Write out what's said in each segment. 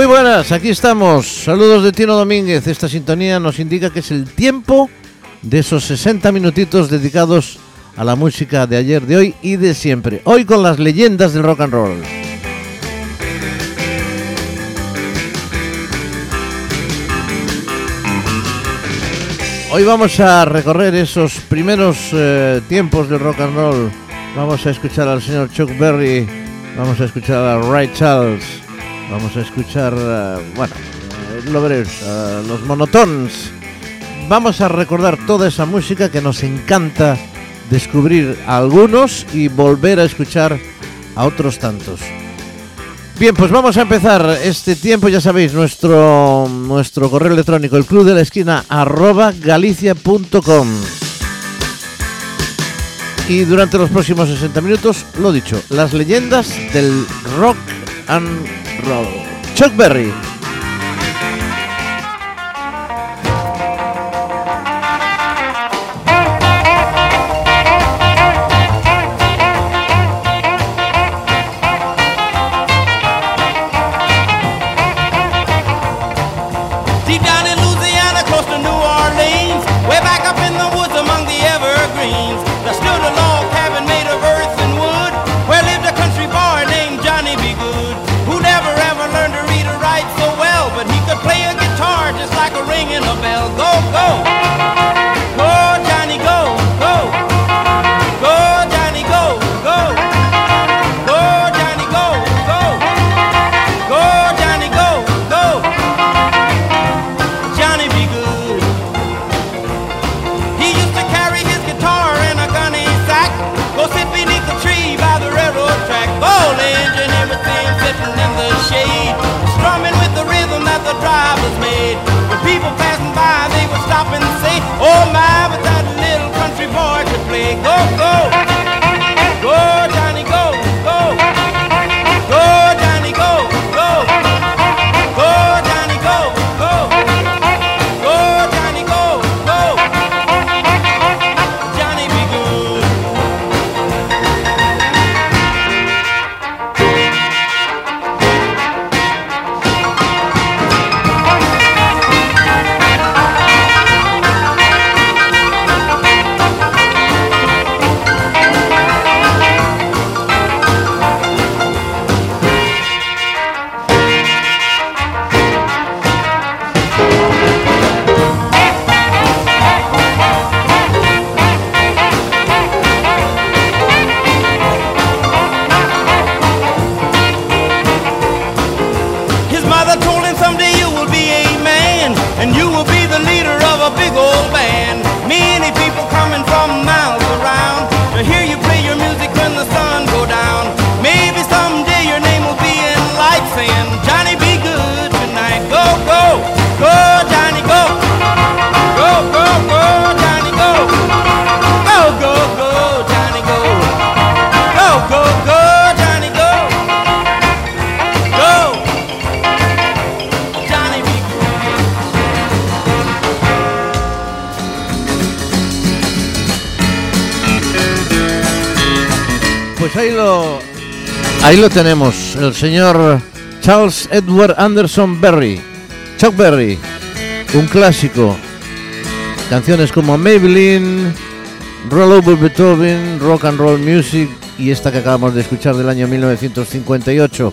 Muy buenas, aquí estamos. Saludos de Tino Domínguez. Esta sintonía nos indica que es el tiempo de esos 60 minutitos dedicados a la música de ayer, de hoy y de siempre. Hoy con las leyendas del rock and roll. Hoy vamos a recorrer esos primeros eh, tiempos del rock and roll. Vamos a escuchar al señor Chuck Berry, vamos a escuchar a Ray Charles, Vamos a escuchar, uh, bueno, eh, uh, los monotons. Vamos a recordar toda esa música que nos encanta descubrir a algunos y volver a escuchar a otros tantos. Bien, pues vamos a empezar este tiempo, ya sabéis, nuestro, nuestro correo electrónico, el club de la esquina, arroba galicia.com. Y durante los próximos 60 minutos, lo dicho, las leyendas del rock and roll. Chuck Berry. Pues ahí lo, ahí lo tenemos, el señor Charles Edward Anderson Berry, Chuck Berry, un clásico. Canciones como Maybelline, Roll Over Beethoven, Rock and Roll Music y esta que acabamos de escuchar del año 1958,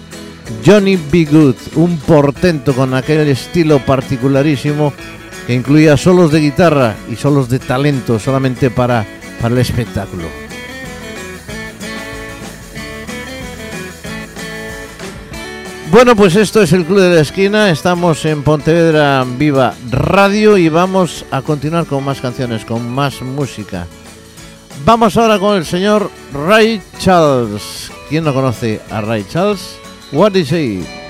Johnny B. Good, un portento con aquel estilo particularísimo que incluía solos de guitarra y solos de talento solamente para, para el espectáculo. Bueno, pues esto es el Club de la Esquina. Estamos en Pontevedra Viva Radio y vamos a continuar con más canciones, con más música. Vamos ahora con el señor Ray Charles. ¿Quién no conoce a Ray Charles? What is he?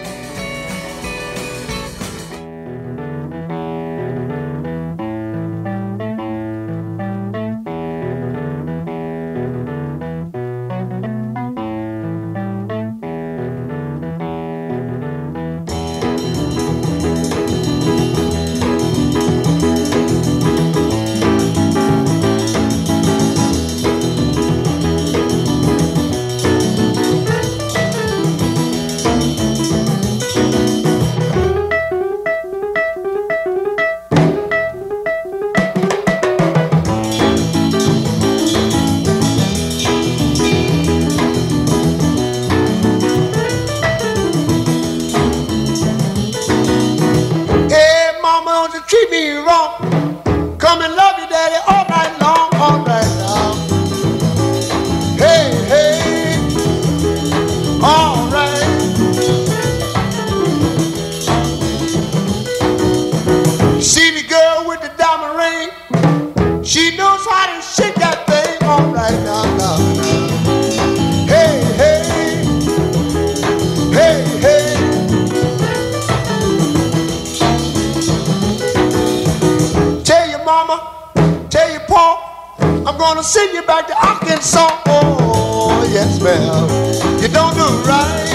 Gonna send you back to Arkansas. Oh, yes, ma'am. You don't do right.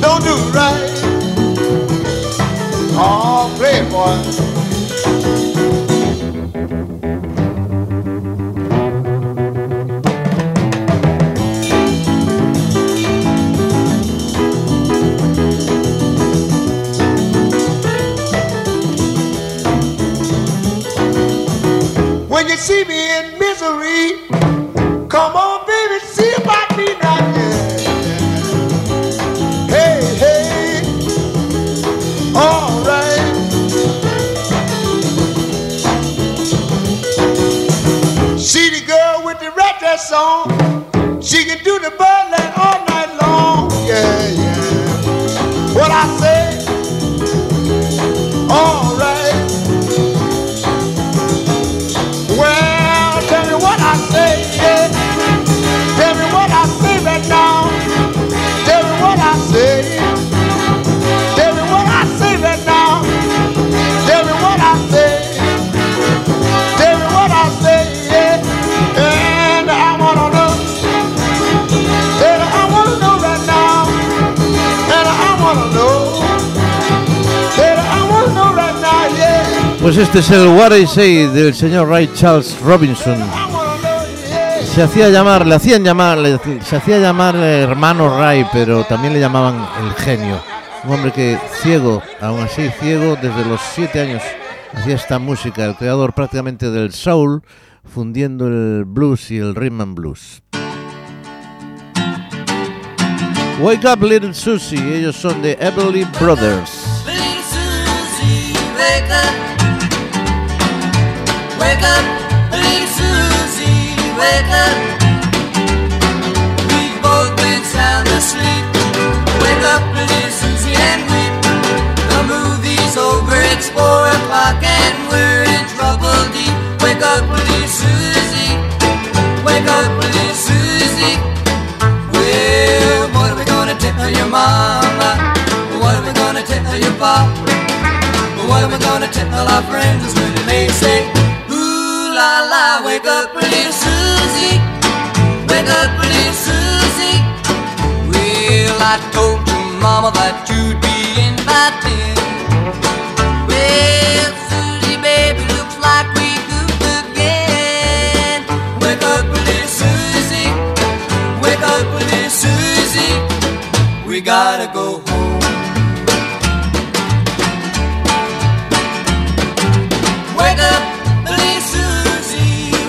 Don't do right. Oh, play it, boy. See me in misery, come on, baby, see about me now. Yeah. Hey, hey, all right. See the girl with the red dress on, she can do the birdland Pues este es el What I Say del señor Ray Charles Robinson. Se hacía llamar, le hacían llamar, le- se hacía llamar hermano Ray, pero también le llamaban el genio. Un hombre que ciego, aún así ciego, desde los siete años hacía esta música, el creador prácticamente del soul, fundiendo el blues y el rhythm and blues. Wake up little Susie, ellos son de Everly Brothers. Little Susie, wake up. Wake up, little Susie, wake up. We've both been sound asleep. Wake up, little Susie, and weep. The movie's over, it's four o'clock, and we're in trouble deep. Wake up, little Susie. Wake up, little Susie. Well, what are we gonna tell your mama? What are we gonna tell your papa? What are we gonna tell our friends when they say, la la, wake up, little Susie, wake up, little Susie. Well, I told your mama that you'd be in by ten. Well, Susie, baby, looks like we goofed again. Wake up, little Susie, wake up, little Susie. We gotta go home.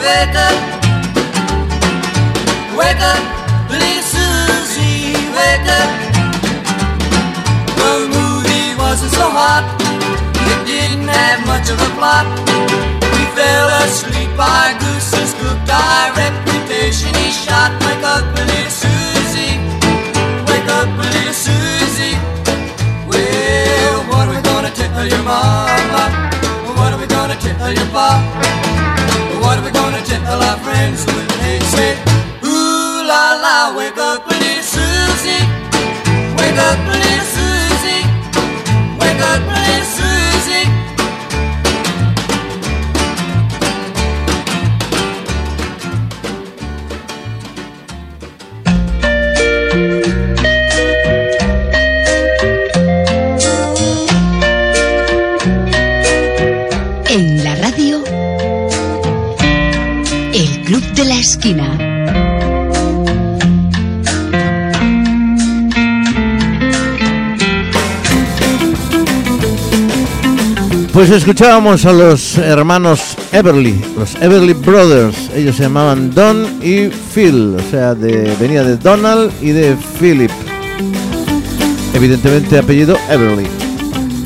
Wake up. Wake up, little Susie, wake up. The movie wasn't so hot, it didn't have much of a plot. We fell asleep, our gooses cooked, our reputation he shot. Wake up, little Susie, wake up, little Susie. Well, what are we gonna tell your mama? What are we gonna tell your papa? What are we gonna tell our friends when they say, Ooh la la, wake up, little Susie, wake up, little Esquina. Pues escuchábamos a los hermanos Everly, los Everly Brothers. Ellos se llamaban Don y Phil, o sea, de, venía de Donald y de Philip. Evidentemente apellido Everly.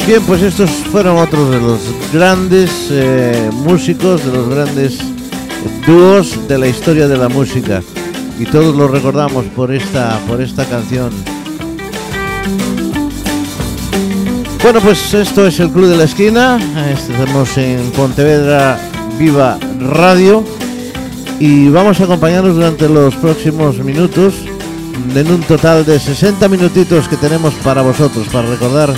Bien, pues estos fueron otros de los grandes eh, músicos, de los grandes dúos de la historia de la música. Y todos los recordamos por esta, por esta canción. Bueno, pues esto es el Club de la Esquina. Estamos en Pontevedra Viva Radio. Y vamos a acompañarnos durante los próximos minutos en un total de 60 minutitos que tenemos para vosotros, para recordar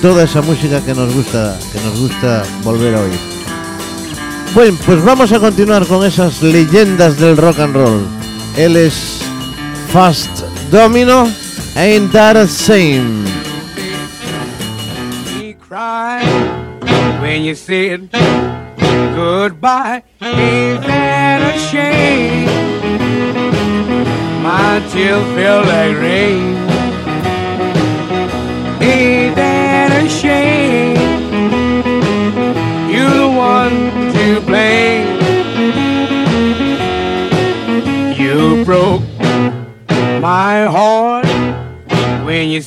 toda esa música que nos gusta, que nos gusta volver a oír. Bueno, pues vamos a continuar con esas leyendas del rock and roll. Él es Fast Domino, Ain't That a Same. when you said goodbye. Ain't that a shame? My tears feel like rain.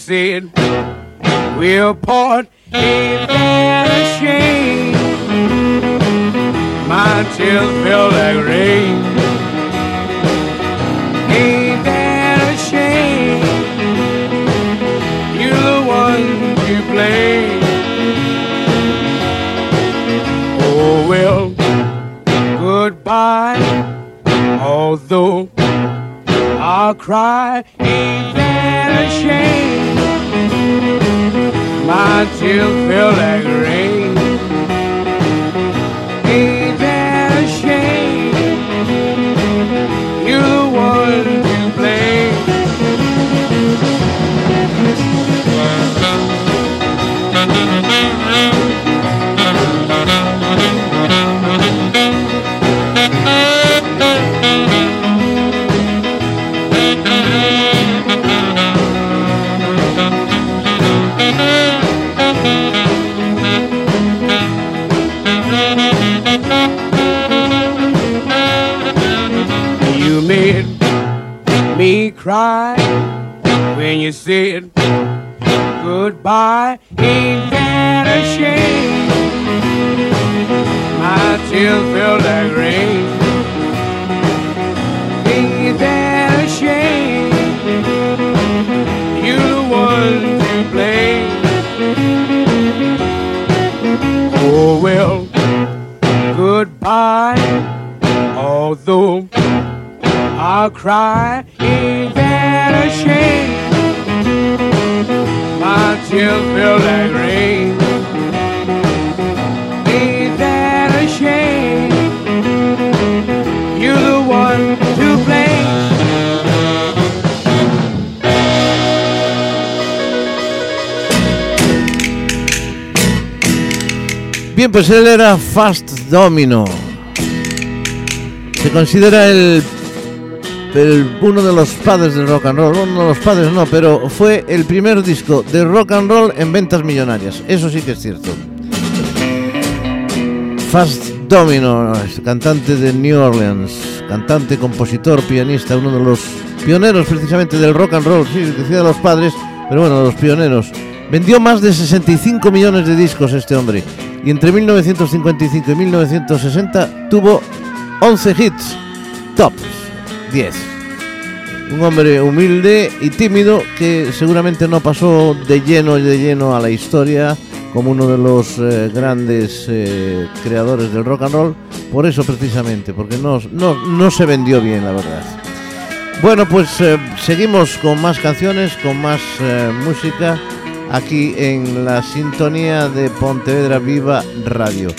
Said we'll part. That a shame? My tears feel like rain. Ain't that a shame? You're the one to blame. Oh well, goodbye. Although I'll cry, ain't that a shame? My tears feel like rain. Ain't that a shame? You're the one cry when you said goodbye. Ain't that a shame? My tears feel like rain. Ain't that a shame? You're the one to blame. Oh well, goodbye. Although I'll cry, ain't shame? My feel that the one to blame. Bien, pues él era Fast Domino. Se considera el, uno de los padres del rock and roll. Uno de los padres no, pero fue el primer disco de rock and roll en ventas millonarias. Eso sí que es cierto. Fast Domino, cantante de New Orleans, cantante, compositor, pianista, uno de los pioneros precisamente del rock and roll, sí, decía de los padres, pero bueno, los pioneros. Vendió más de 65 millones de discos este hombre y entre 1955 y 1960 tuvo 11 hits, tops 10. Un hombre humilde y tímido que seguramente no pasó de lleno y de lleno a la historia como uno de los eh, grandes eh, creadores del rock and roll, por eso precisamente, porque no, no, no se vendió bien, la verdad. Bueno, pues eh, seguimos con más canciones, con más música, aquí en la sintonía de Pontevedra Viva Radio.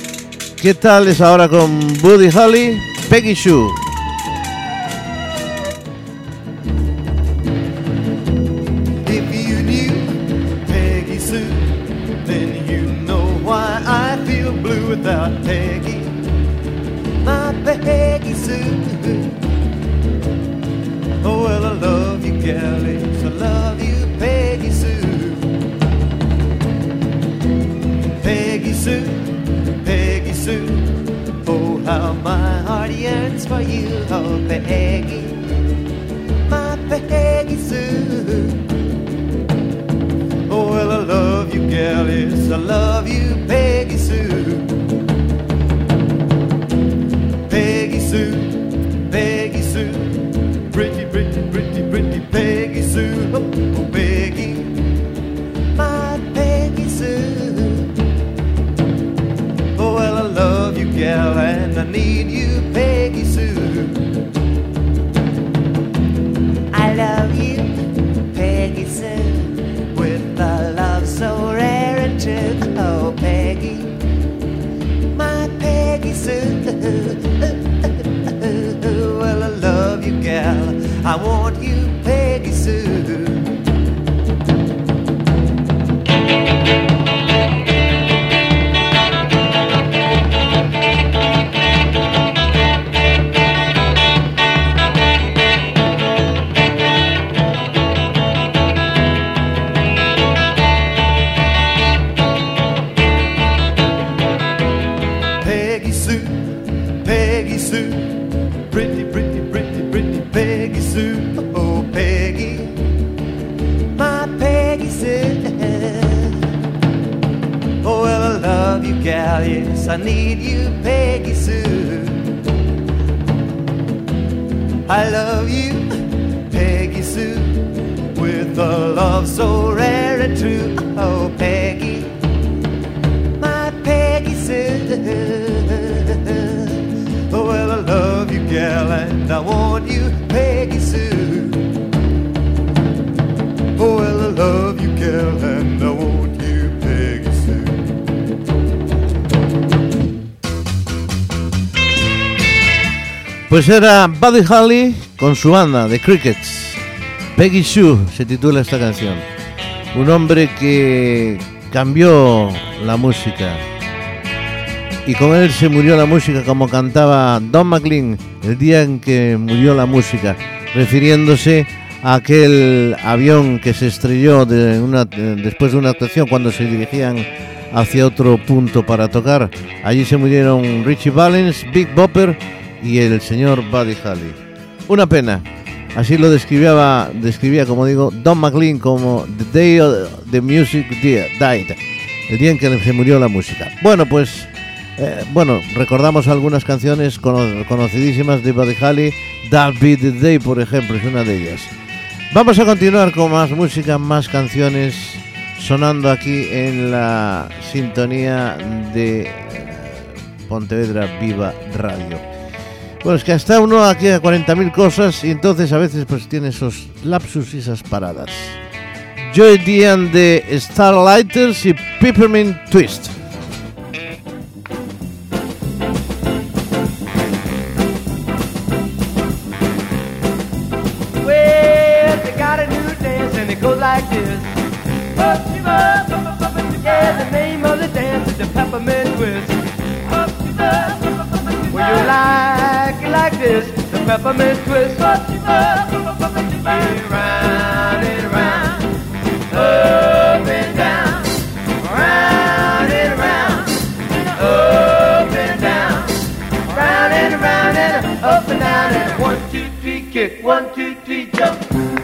¿Qué tal es ahora con Buddy Holly? Peggy Sue. Pues era Buddy Holly con su banda, The Crickets. Peggy Sue se titula esta canción. Un hombre que cambió la música. Y con él se murió la música como cantaba Don McLean el día en que murió la música, refiriéndose a aquel avión que se estrelló de después de una actuación cuando se dirigían hacia otro punto para tocar. Allí se murieron Richie Valens, Big Bopper y el señor Buddy Holly. Una pena. Así lo describía, describía como digo, Don McLean como The Day of the Music Di- Died, el día en que se murió la música. Bueno, pues, eh, bueno, recordamos algunas canciones cono- conocidísimas de Buddy Holly, That Be the Day, por ejemplo, es una de ellas. Vamos a continuar con más música, más canciones sonando aquí en la sintonía de eh, Pontevedra Viva Radio. Bueno, es que hasta uno aquí a 40.000 cosas y entonces a veces pues tiene esos lapsus y esas paradas. Joy Dian de Starlighters y Peppermint Twist. Like this, the peppermint twist. Round and round, up and down, round and round, up and down, round and round and up and down one, two, three, kick, one, two, three, jump.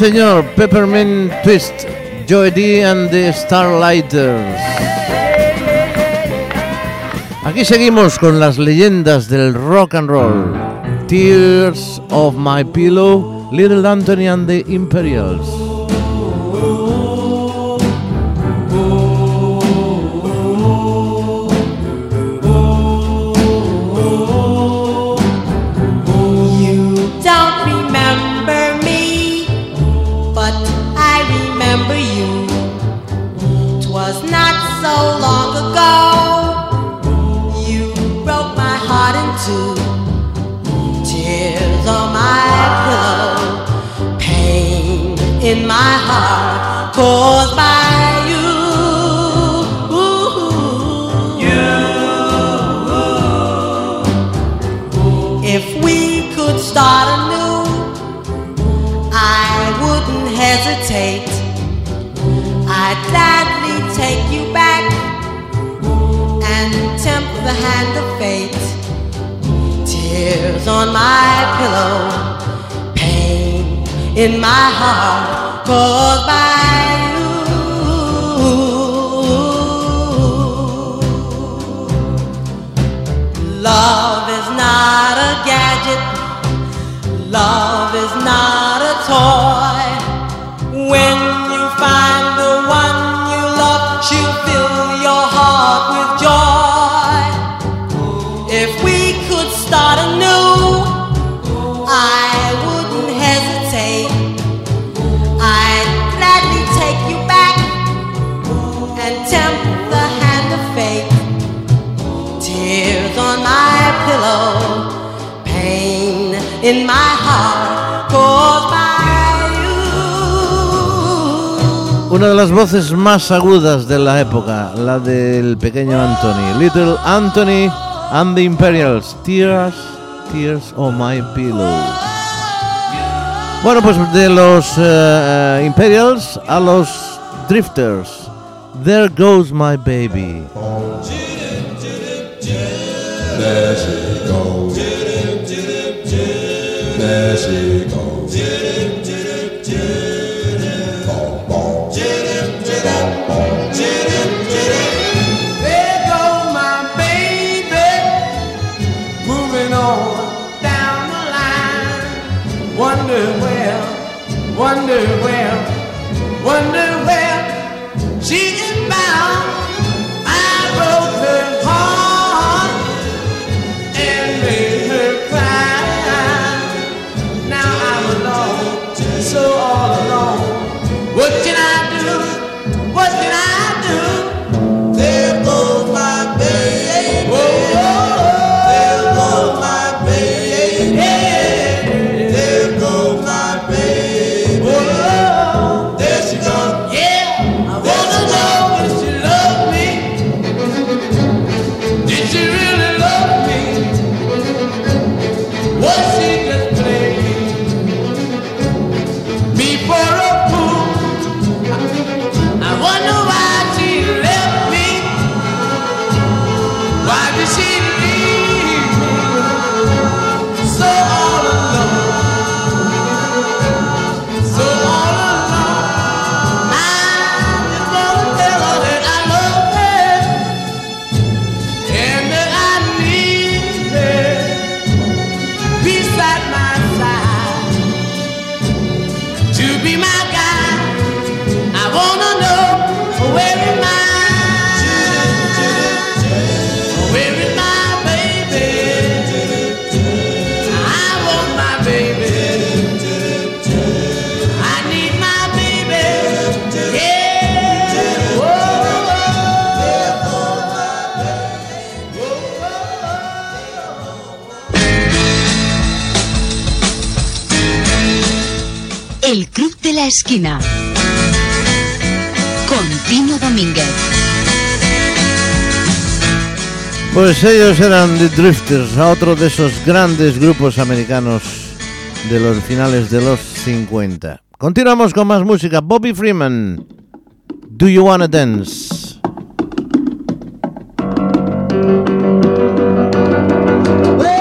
Señor, Peppermint Twist, Joy D and the Starlighters. Aquí seguimos con las leyendas del rock and roll. Tears of My Pillow, Little Anthony and the Imperials. My heart caused by you. You. If we could start anew, I wouldn't hesitate. I'd gladly take you back and tempt the hand of fate. Tears on my pillow, pain in my heart caused by you. Love is not a gadget. Love is not Una de las voces más agudas de la época, la del pequeño Anthony. Little Anthony and the Imperials. Tears, tears on my pillow. Bueno, pues de los eh, eh, Imperials a los Drifters. There goes my baby. There she goes. There she Pues ellos eran The Drifters, otro de esos grandes grupos americanos de los finales de los 50. Continuamos con más música. Bobby Freeman, Do You Wanna Dance? Hey!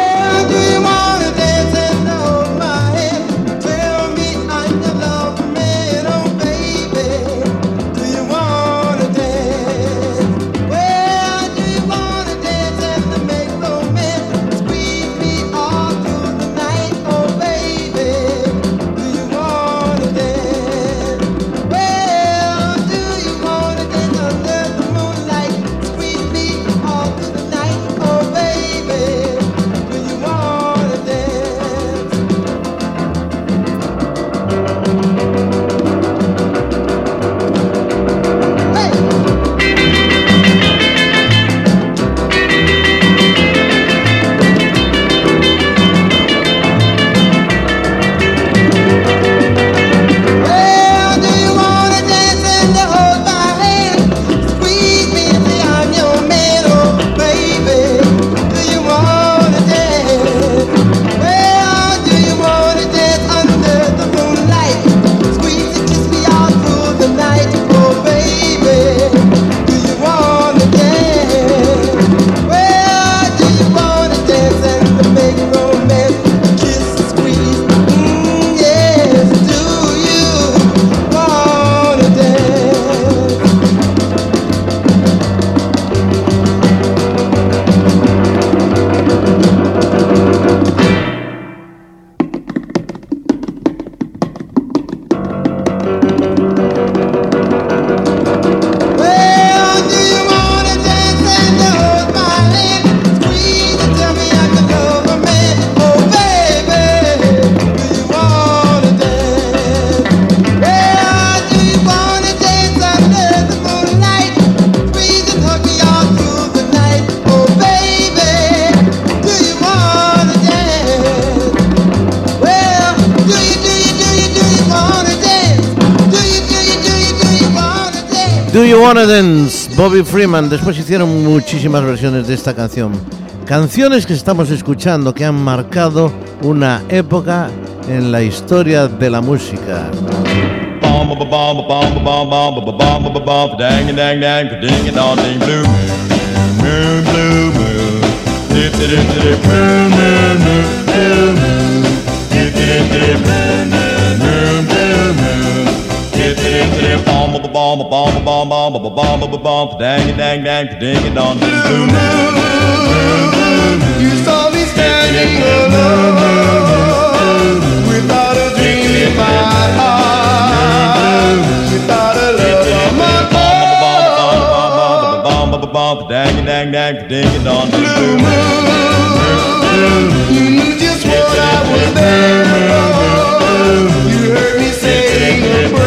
Bobby Freeman. Después hicieron muchísimas versiones de esta canción. Canciones que estamos escuchando que han marcado una época en la historia de la música. Bomb, ba, bomb, ba, bomb, bomb, ba, bomb, ba, bomb, dang, dang, dang, ding, dong, ding, blue moon, You saw me standing alone without a dream in my heart, without a love of my bomb, ba, bomb, dang, dang, dang, ding, dong, ding, blue moon. own. You knew just what I was there. You heard me saying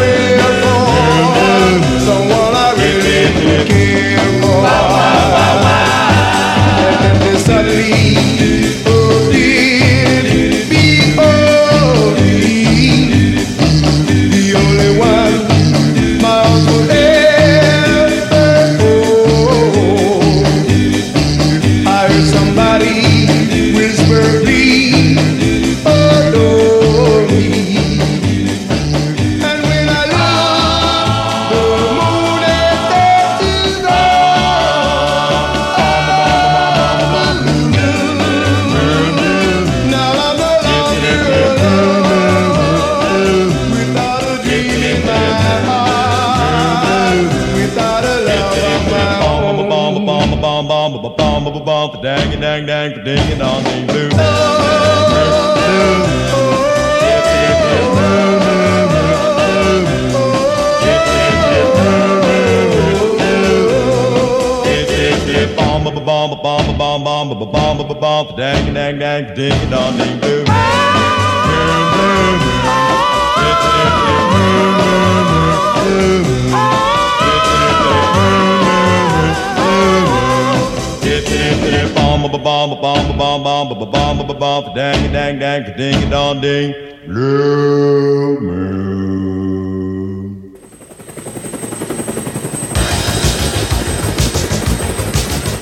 Bomb the dang and dang dang for ding and on ding blue. Blue, Bomb, bomb, ding. bomb, bomb, bomb, bomb, bomb ba bomb ba bomb ba bomb bomb ba bomb ba bomb bomb, dang a dang dang for ding a ding ding ding ding ding ding ding ding ding ding ding ding ding ding ding ding blue.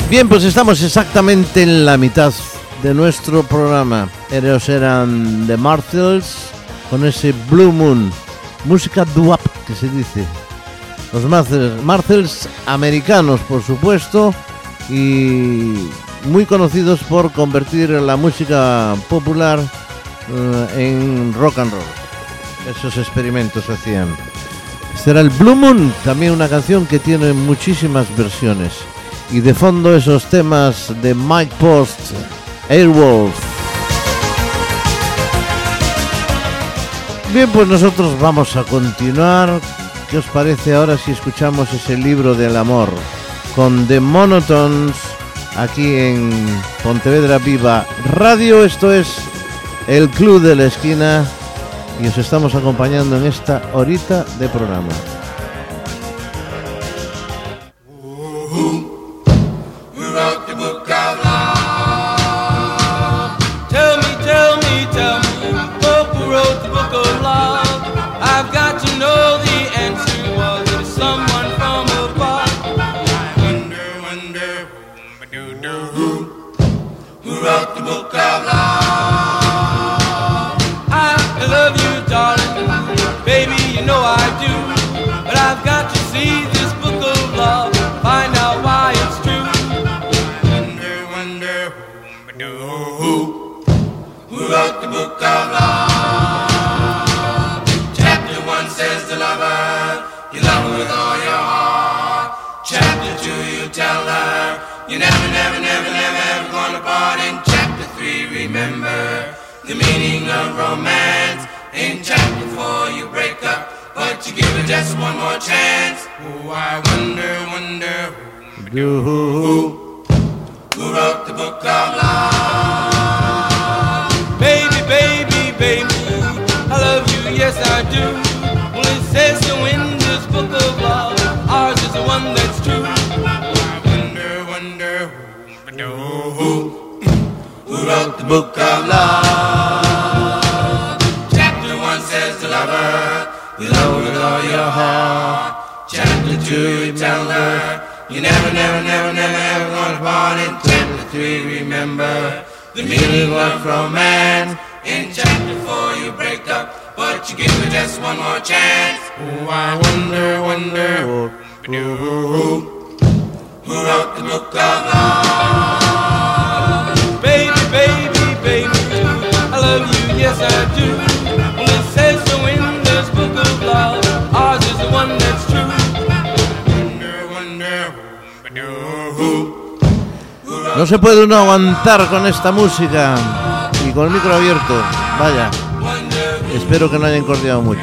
Bien, pues estamos exactamente en la mitad de nuestro programa. Ellos eran The Martels con ese Blue Moon, música doo que se dice. Los Martels, Martels americanos, por supuesto, y muy conocidos por convertir la música popular eh, en rock and roll. Esos experimentos hacían. Era el Blue Moon, también una canción que tiene muchísimas versiones. Y de fondo esos temas de Mike Post, Airwolf. Bien, pues nosotros vamos a continuar. ¿Qué os parece ahora si escuchamos ese libro del amor? Con The Monotones, aquí en Pontevedra Viva Radio. Esto es el Club de la Esquina y os estamos acompañando en esta horita de programa. No se puede uno aguantar con esta música y con el micro abierto. Vaya. Espero que no hayan cordiado mucho.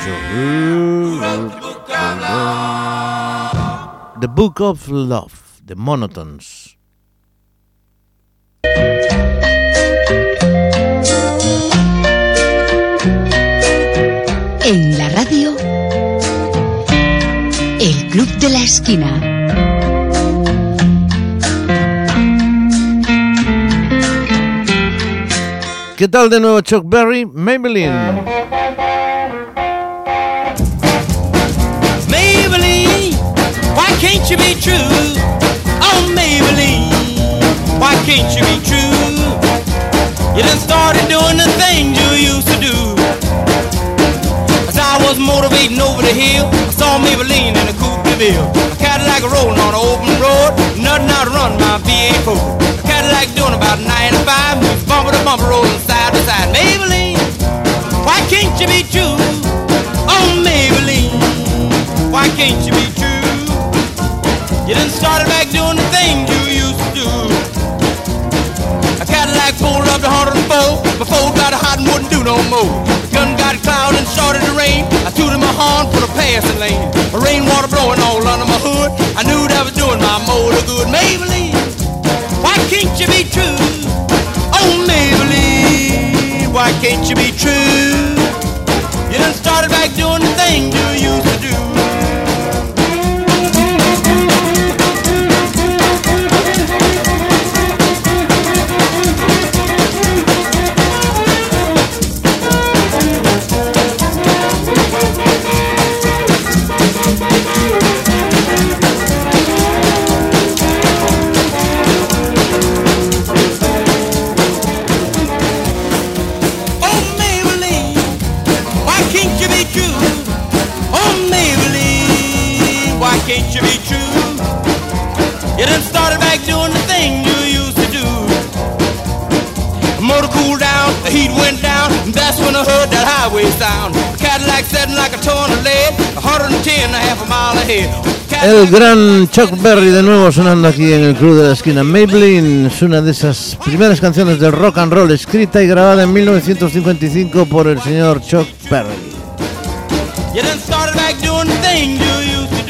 The Book of Love, The Monotones. En la radio, El Club de la Esquina. ¿Qué tal de nuevo Chuck Berry? Maybellene. Maybellene, why can't you be true? Oh, Maybellene, why can't you be true? You done started doing the things you used to do. Was motivating over the hill, I saw Maybellene in a coupe de ville. A Cadillac rolling on an open road, nothing out to run my V8 Ford. A Cadillac doing about 95, moves bumper to bumper, rolling side to side. Maybellene, why can't you be true? Oh, Maybellene, why can't you be true? You done started back doing the things you used to do. A Cadillac pulled up to 104. My phone got hot and wouldn't do no more. The gun got cloud and started to rain. I tooted my horn for the passing lane. The rainwater blowing all under my hood. I knew that was doing my motor good. Maybellene, why can't you be true? Oh, Maybellene, why can't you be true? You done started back doing the things you used to do. El gran Chuck Berry de nuevo sonando aquí en el Club de la Esquina. Maybelline es una de esas primeras canciones del rock and roll escrita y grabada en 1955 por el señor Chuck Berry.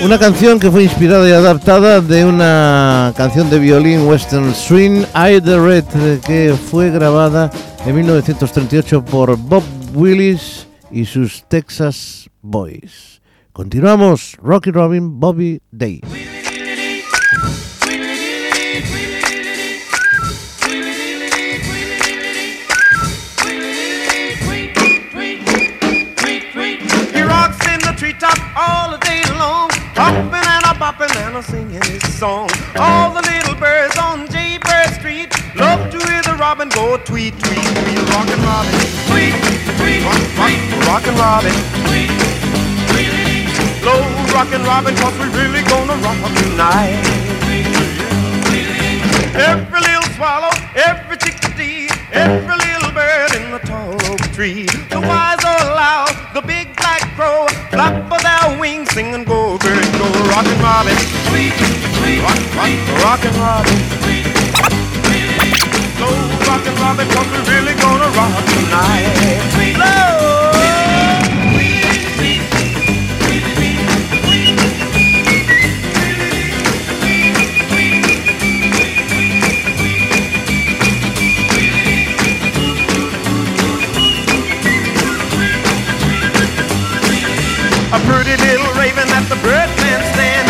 Una canción que fue inspirada y adaptada de una canción de violín western swing, I the Red, que fue grabada en 1938 por Bob Willis y sus Texas Boys. Continuamos, Rockin' Robin, Bobby Day. He rocks in the treetop all the day long, hopping and a bopping and a singing his song. All the little birds on Jaybird Street love to hear the robin go tweet, tweet, tweet, rockin' robin, tweet, tweet, rock, rock, rockin' robin, tweet, tweet, slow rockin' robin, 'cause we really gonna rock tonight. Every little swallow, every chickadee, every little bird in the tall oak tree. The wise or loud, the big black crow, flap of their wings, sing and go, bird, go, rockin' robin, rock, rock, rockin' robin, slow rockin' robin, 'cause we really gonna rock tonight. Slow. A pretty little raven at the birdman stand.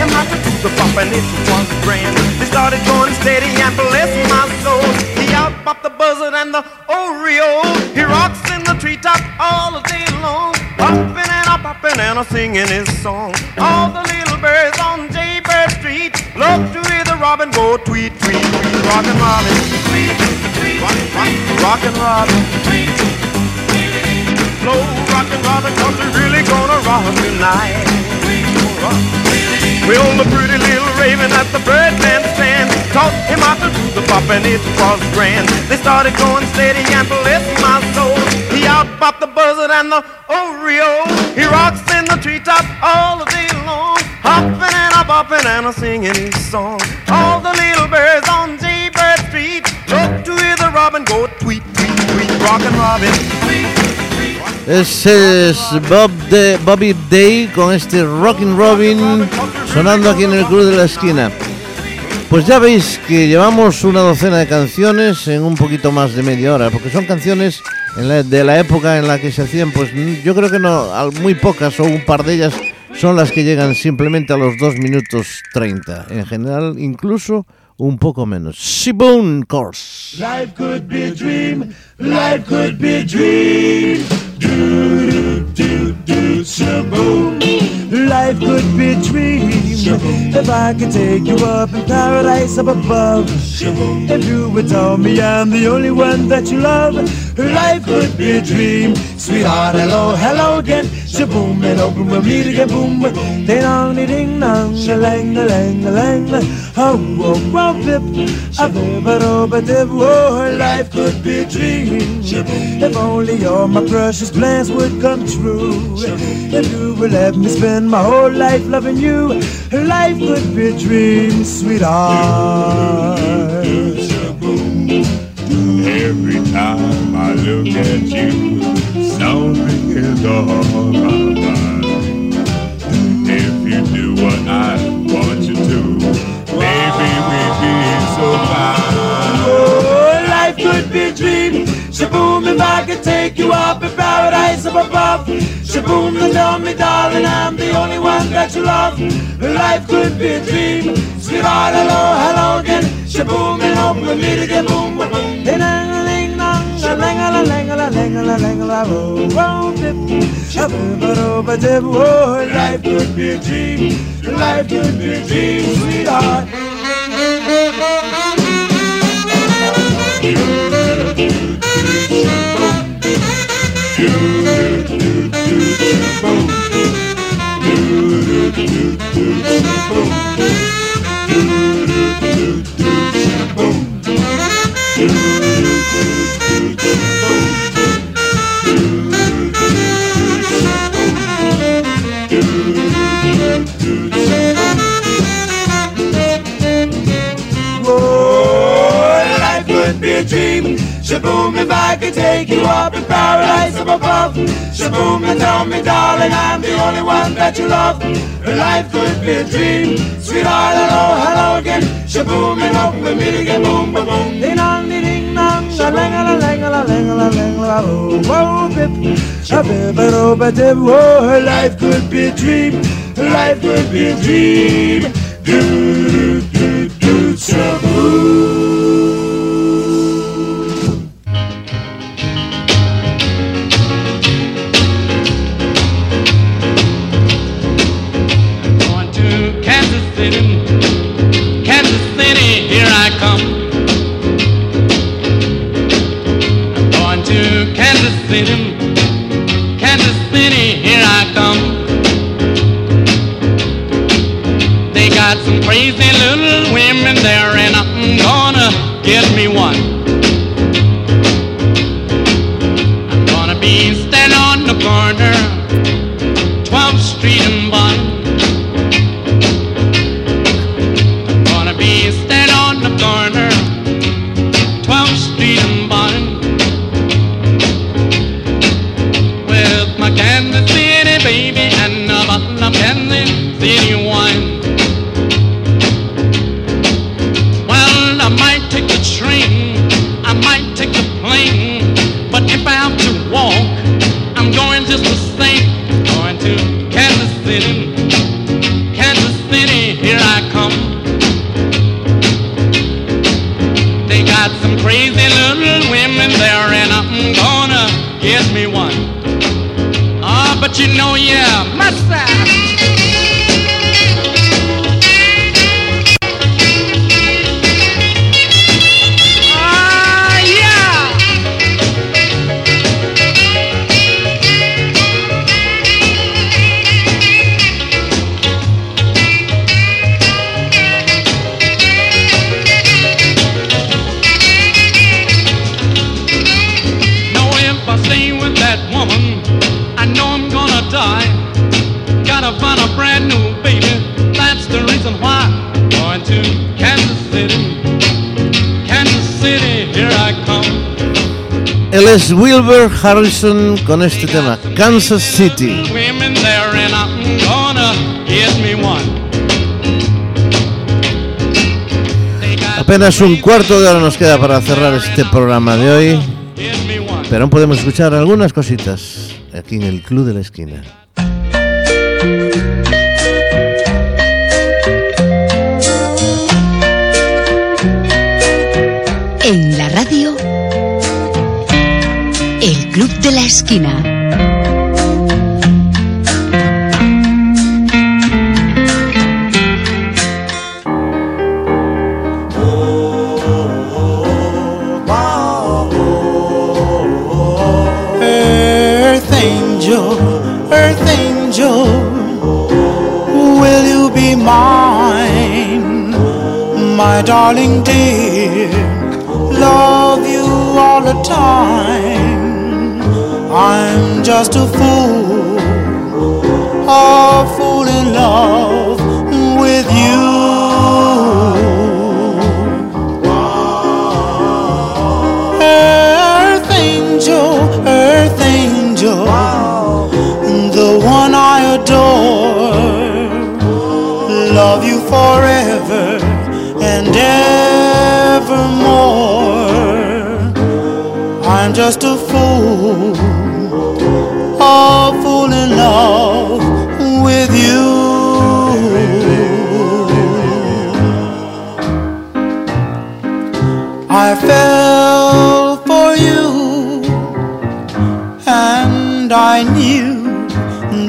Him how to the bop and it was grand. They started going steady and bless my soul. He out bopped the buzzard and the Oreo. He rocks in the treetop all the day long. Hopping and a popping and a singing his song. All the little birds Talk to hear the robin, go tweet, tweet, tweet, rockin' robin. Rock, rock, rockin' robin. Slow rockin' robin, cause we're really gonna rock tonight. Well, the pretty little raven at the birdman stand taught him how to do the pop and it was grand. They started going steady and bless my soul. He outpopped the buzzard and the Oreo. He rocks in the treetop all the day long, hopping and a bopping and a singing his song. All the little birds on Jaybird Street talk to hear the robin go tweet, tweet, tweet, rockin' robin. Ese es Bob de Bobby Day con este Rockin' Robin sonando aquí en el Club de la Esquina. Pues ya veis que llevamos una docena de canciones en un poquito más de media hora, porque son canciones en la- de la época en la que se hacían, pues yo creo que no, muy pocas o un par de ellas son las que llegan simplemente a los 2 minutos 30. En general, incluso un poco menos. Sh-Boom Chords. Life could be a dream. Life could be a dream. Do do do shaboom. Life could be a dream. If I could take you up in paradise up above. If you would tell me I'm the only one that you love. Life could be a dream. Sweetheart, hello, hello again. Shaboom and open we'll meet again. Boom. Ding dong, ding dong, a lang, a lang, a lang. Oh, oh, oh, pip. A bip, a do, ba dip. Oh, life could be a dream. If only all my precious plans would come true. If you would let me spend my whole life loving you, life could be a dream, sweetheart. Every time I look at you, is my. If you do what I want you to, maybe we'd be so fine. Oh, life could be a dream. Shaboom, if I could take you up in paradise up above. Shaboom, then tell me, darling, I'm the only one that you love. Life could be a dream. Sweetheart, hello, hello again. Shaboom, and hope we'll meet again. Boom, boom, boom. Oh, life could be a dream. Life could be a dream, sweetheart. Oh, dream. Shaboom, if I could take you up in paradise up above. Shaboom, and tell me, darling, I'm the only one that you love. Life could be a dream. Sweetheart, hello, hello again. Shaboom, and hope we meet again. Boom, boom, boom. Ding dong, ding dong. A lang a la lang la lang la lang la oh, whoa, bip. A bip, a do, ba dip. Oh, life could be a dream. Life could be a dream. Do, do, do, shaboom. Es Wilbur Harrison con este tema, Kansas City. Apenas un cuarto de hora nos queda para cerrar este programa de hoy, pero aún podemos escuchar algunas cositas aquí en el Club de la Esquina. Club de la Esquina. Earth angel, earth angel, will you be mine, my darling dear? Love you all the time. I'm just a fool, a fool in love with you. Earth angel, earth angel, the one I adore. Love you forever and evermore. I'm just a a fool in love with you. I fell for you, and I knew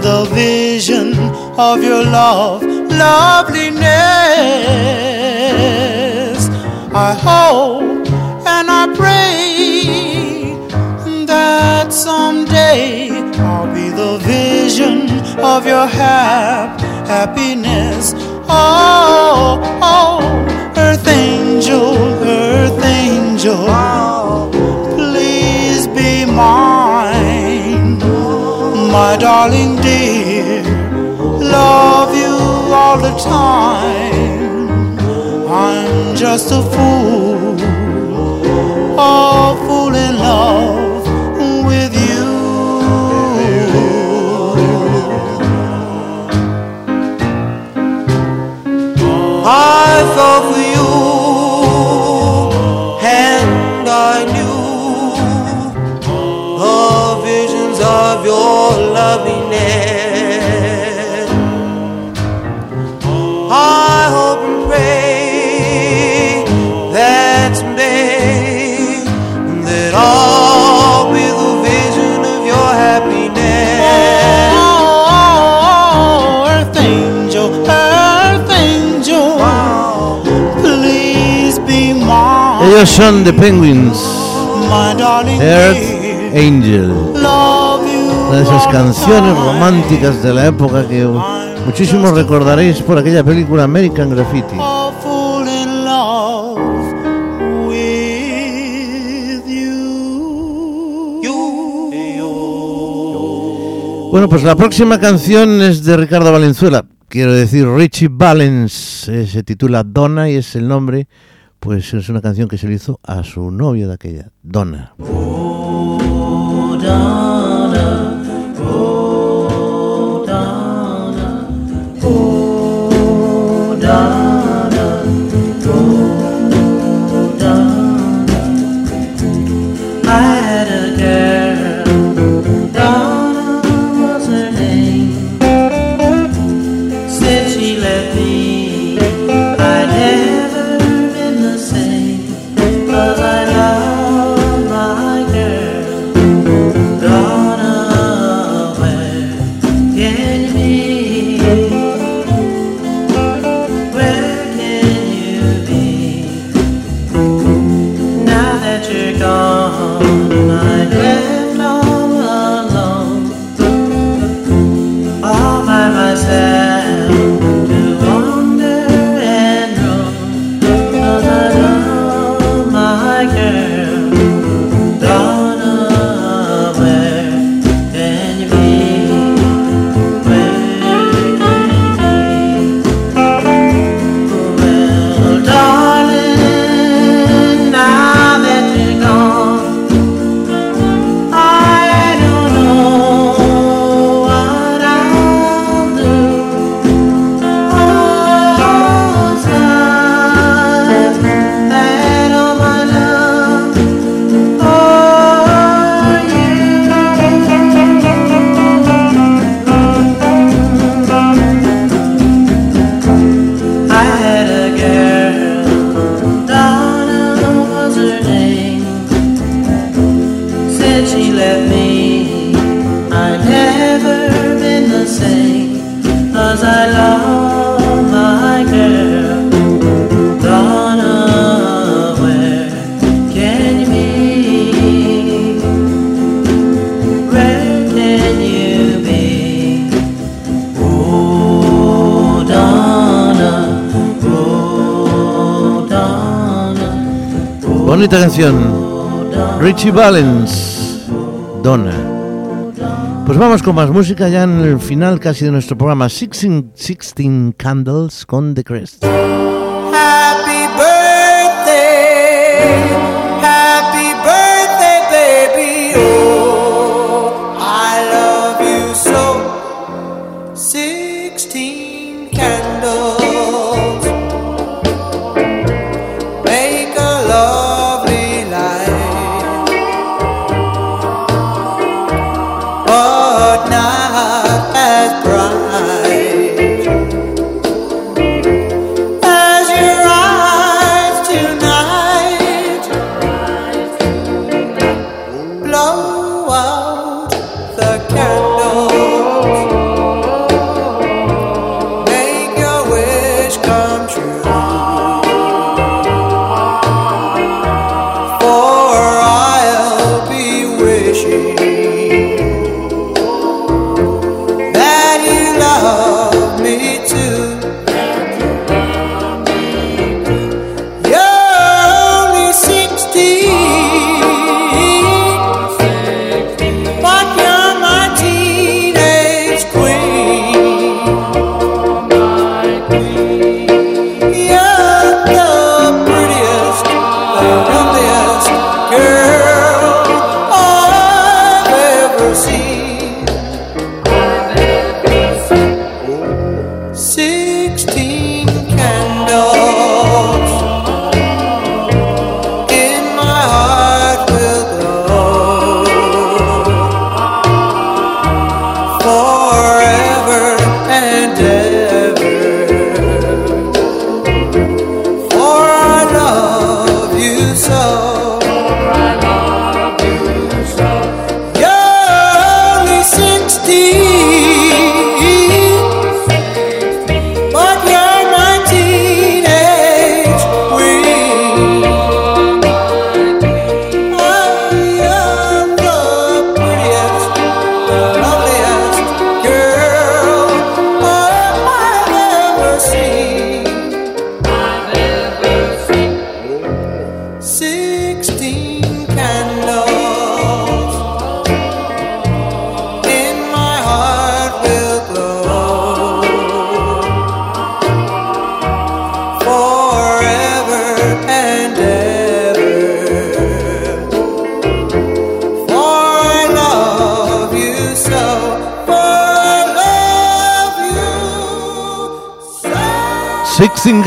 the vision of your love, loveliness. I hope someday I'll be the vision of your hap- happiness. Oh, oh, earth angel, earth angel, please be mine, my darling dear. Love you all the time. I'm just a fool, a fool I fell for you, and I knew the visions of your loveliness. Son The Penguins, Earth. Angel. Una de esas canciones románticas de la época que muchísimos recordaréis por aquella película American Graffiti. Bueno, pues la próxima canción es de Ricardo Valenzuela. Quiero decir, Richie Valens. eh, se titula Donna y es el nombre. Pues es una canción que se le hizo a su novia de aquella, Donna. canción. Richie Valens, Donna. Pues vamos con más música ya en el final casi de nuestro programa. 16, 16 Candles con The Crest.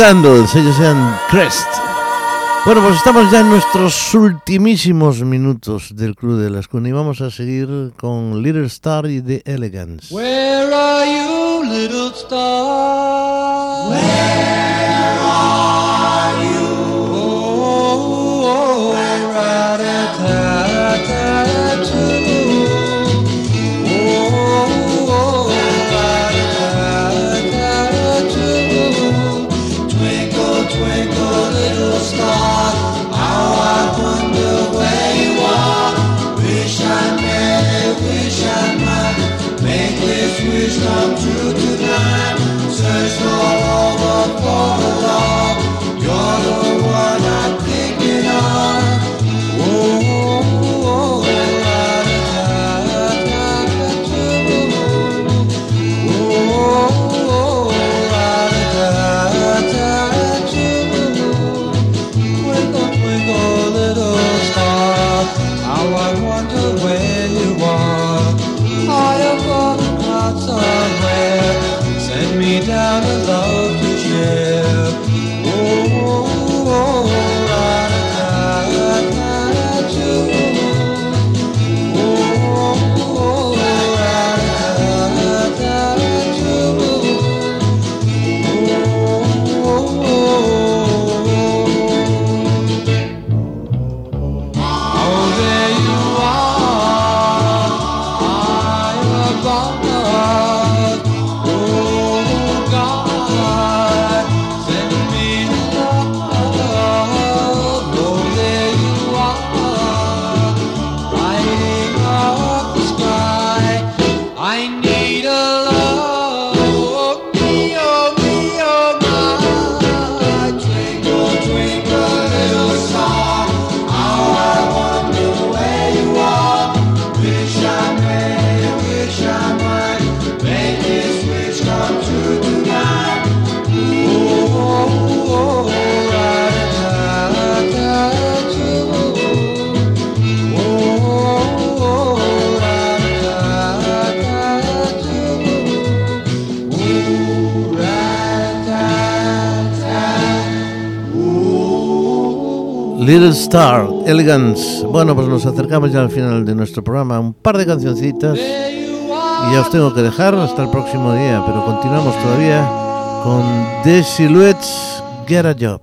escuchando del sean Crest. Bueno, pues estamos ya en nuestros ultimísimos minutos del Club de la Escuna y vamos a seguir con Little Star y The Elegance. Where are you, little star? Where Little Star, Elegance. Bueno, pues nos acercamos ya al final de nuestro programa. Un par de cancioncitas. Y ya os tengo que dejar hasta el próximo día. Pero continuamos todavía con The Silhouettes Get a Job.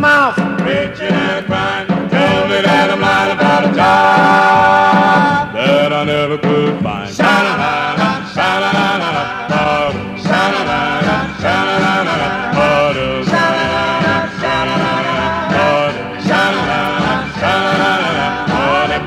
Mouth, preaching and crying, tell me that I'm lying about a job that I never could find. Sha-la-la-la, sha-la-la-la, ba-dum, sha-la-la-la, sha-la-la-la, ba-dum, sha-la-la-la, sha-la-la-la, ba-dum, sha-la-la-la, sha-la-la-la, ba-dum,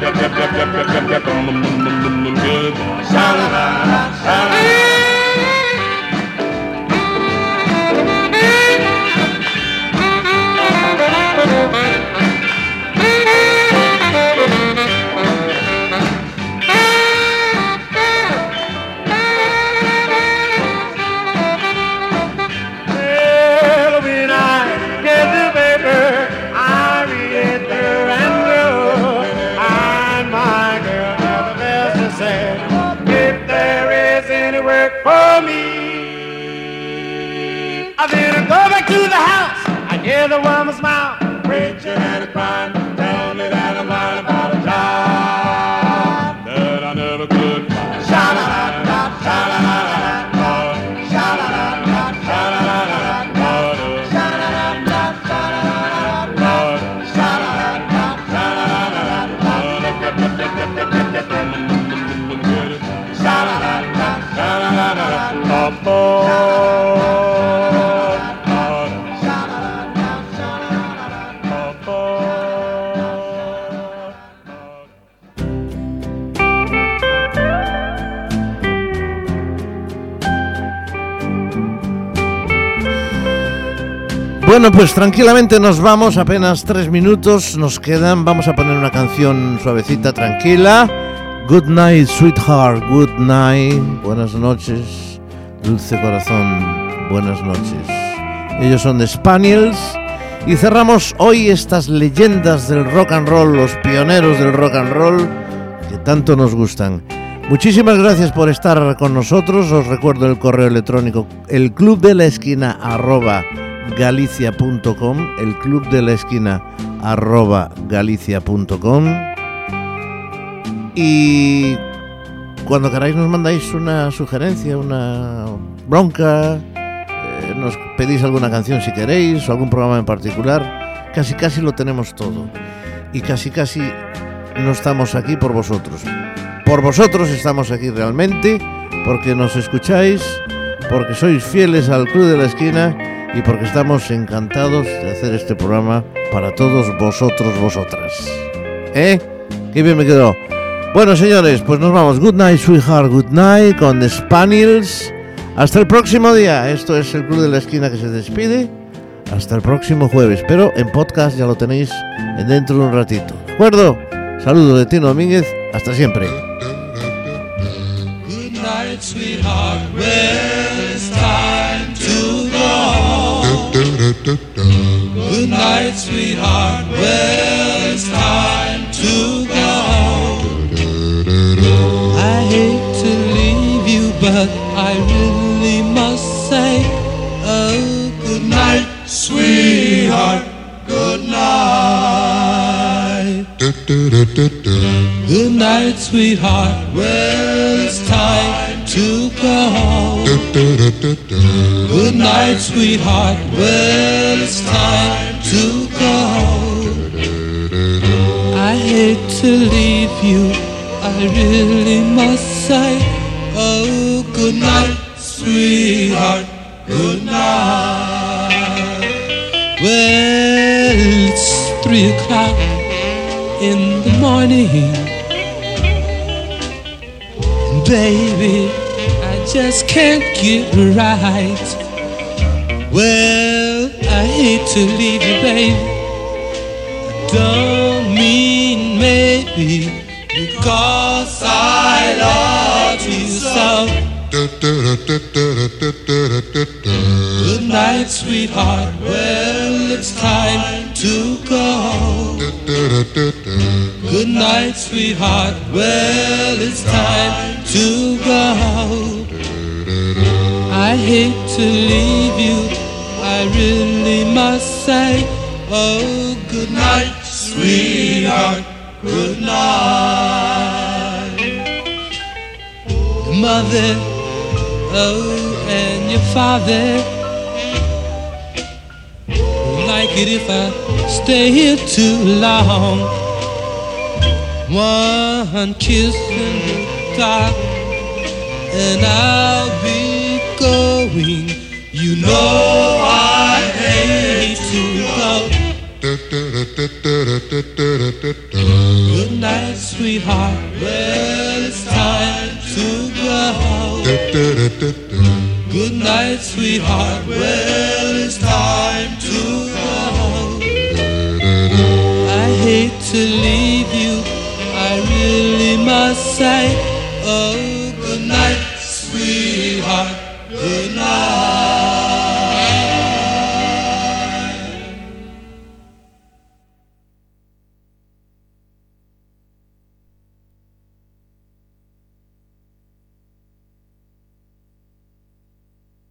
Bueno, pues tranquilamente nos vamos, apenas tres minutos nos quedan. Vamos a poner una canción suavecita, tranquila. Good night, sweetheart, good night. Buenas noches, dulce corazón, buenas noches. Ellos son The Spaniels. Y cerramos hoy estas leyendas del rock and roll, los pioneros del rock and roll, que tanto nos gustan. Muchísimas gracias por estar con nosotros. Os recuerdo el correo electrónico, el club de la esquina arroba galicia.com, el club de la esquina arroba galicia.com y cuando queráis nos mandáis una sugerencia, una bronca, eh, nos pedís alguna canción si queréis o algún programa en particular, casi casi lo tenemos todo y casi casi no estamos aquí por vosotros. Por vosotros estamos aquí realmente, porque nos escucháis, porque sois fieles al Club de la Esquina y porque estamos encantados de hacer este programa para todos vosotros, vosotras. ¿Eh? Qué bien me quedó. Bueno, señores, pues nos vamos. Good night, sweetheart, good night con The Spaniels. Hasta el próximo día. Esto es el Club de la Esquina que se despide. Hasta el próximo jueves. Pero en podcast ya lo tenéis dentro de un ratito. ¿De acuerdo? Saludos de Tino Domínguez. Hasta siempre. Good night, sweetheart. Good night, sweetheart. Well, it's time to go. I hate to leave you, but I really must say, oh, good night, sweetheart. Good night. Good night, sweetheart. Well, it's time to go. Good night, sweetheart. Well, it's time to go. I hate to leave you. I really must say, oh, good night, sweetheart. Good night. Well, it's three o'clock in the morning. Baby, I just can't get right. Well, I hate to leave you, baby. I don't mean maybe because I love you so. Good night, sweetheart. Well, it's time to go. Good night, sweetheart. Well, it's time to go. I hate to leave you. I really must say, oh, good night, sweetheart. Good night. Mother, oh, and your father like it if I stay here too long. One kiss in the dark, and I'll be going. You know I hate to go. Good night, sweetheart. Well, it's time to go. Good night, sweetheart. Well, it's time to go. I hate to leave you. I really must say, oh, good night, sweetheart. Good night.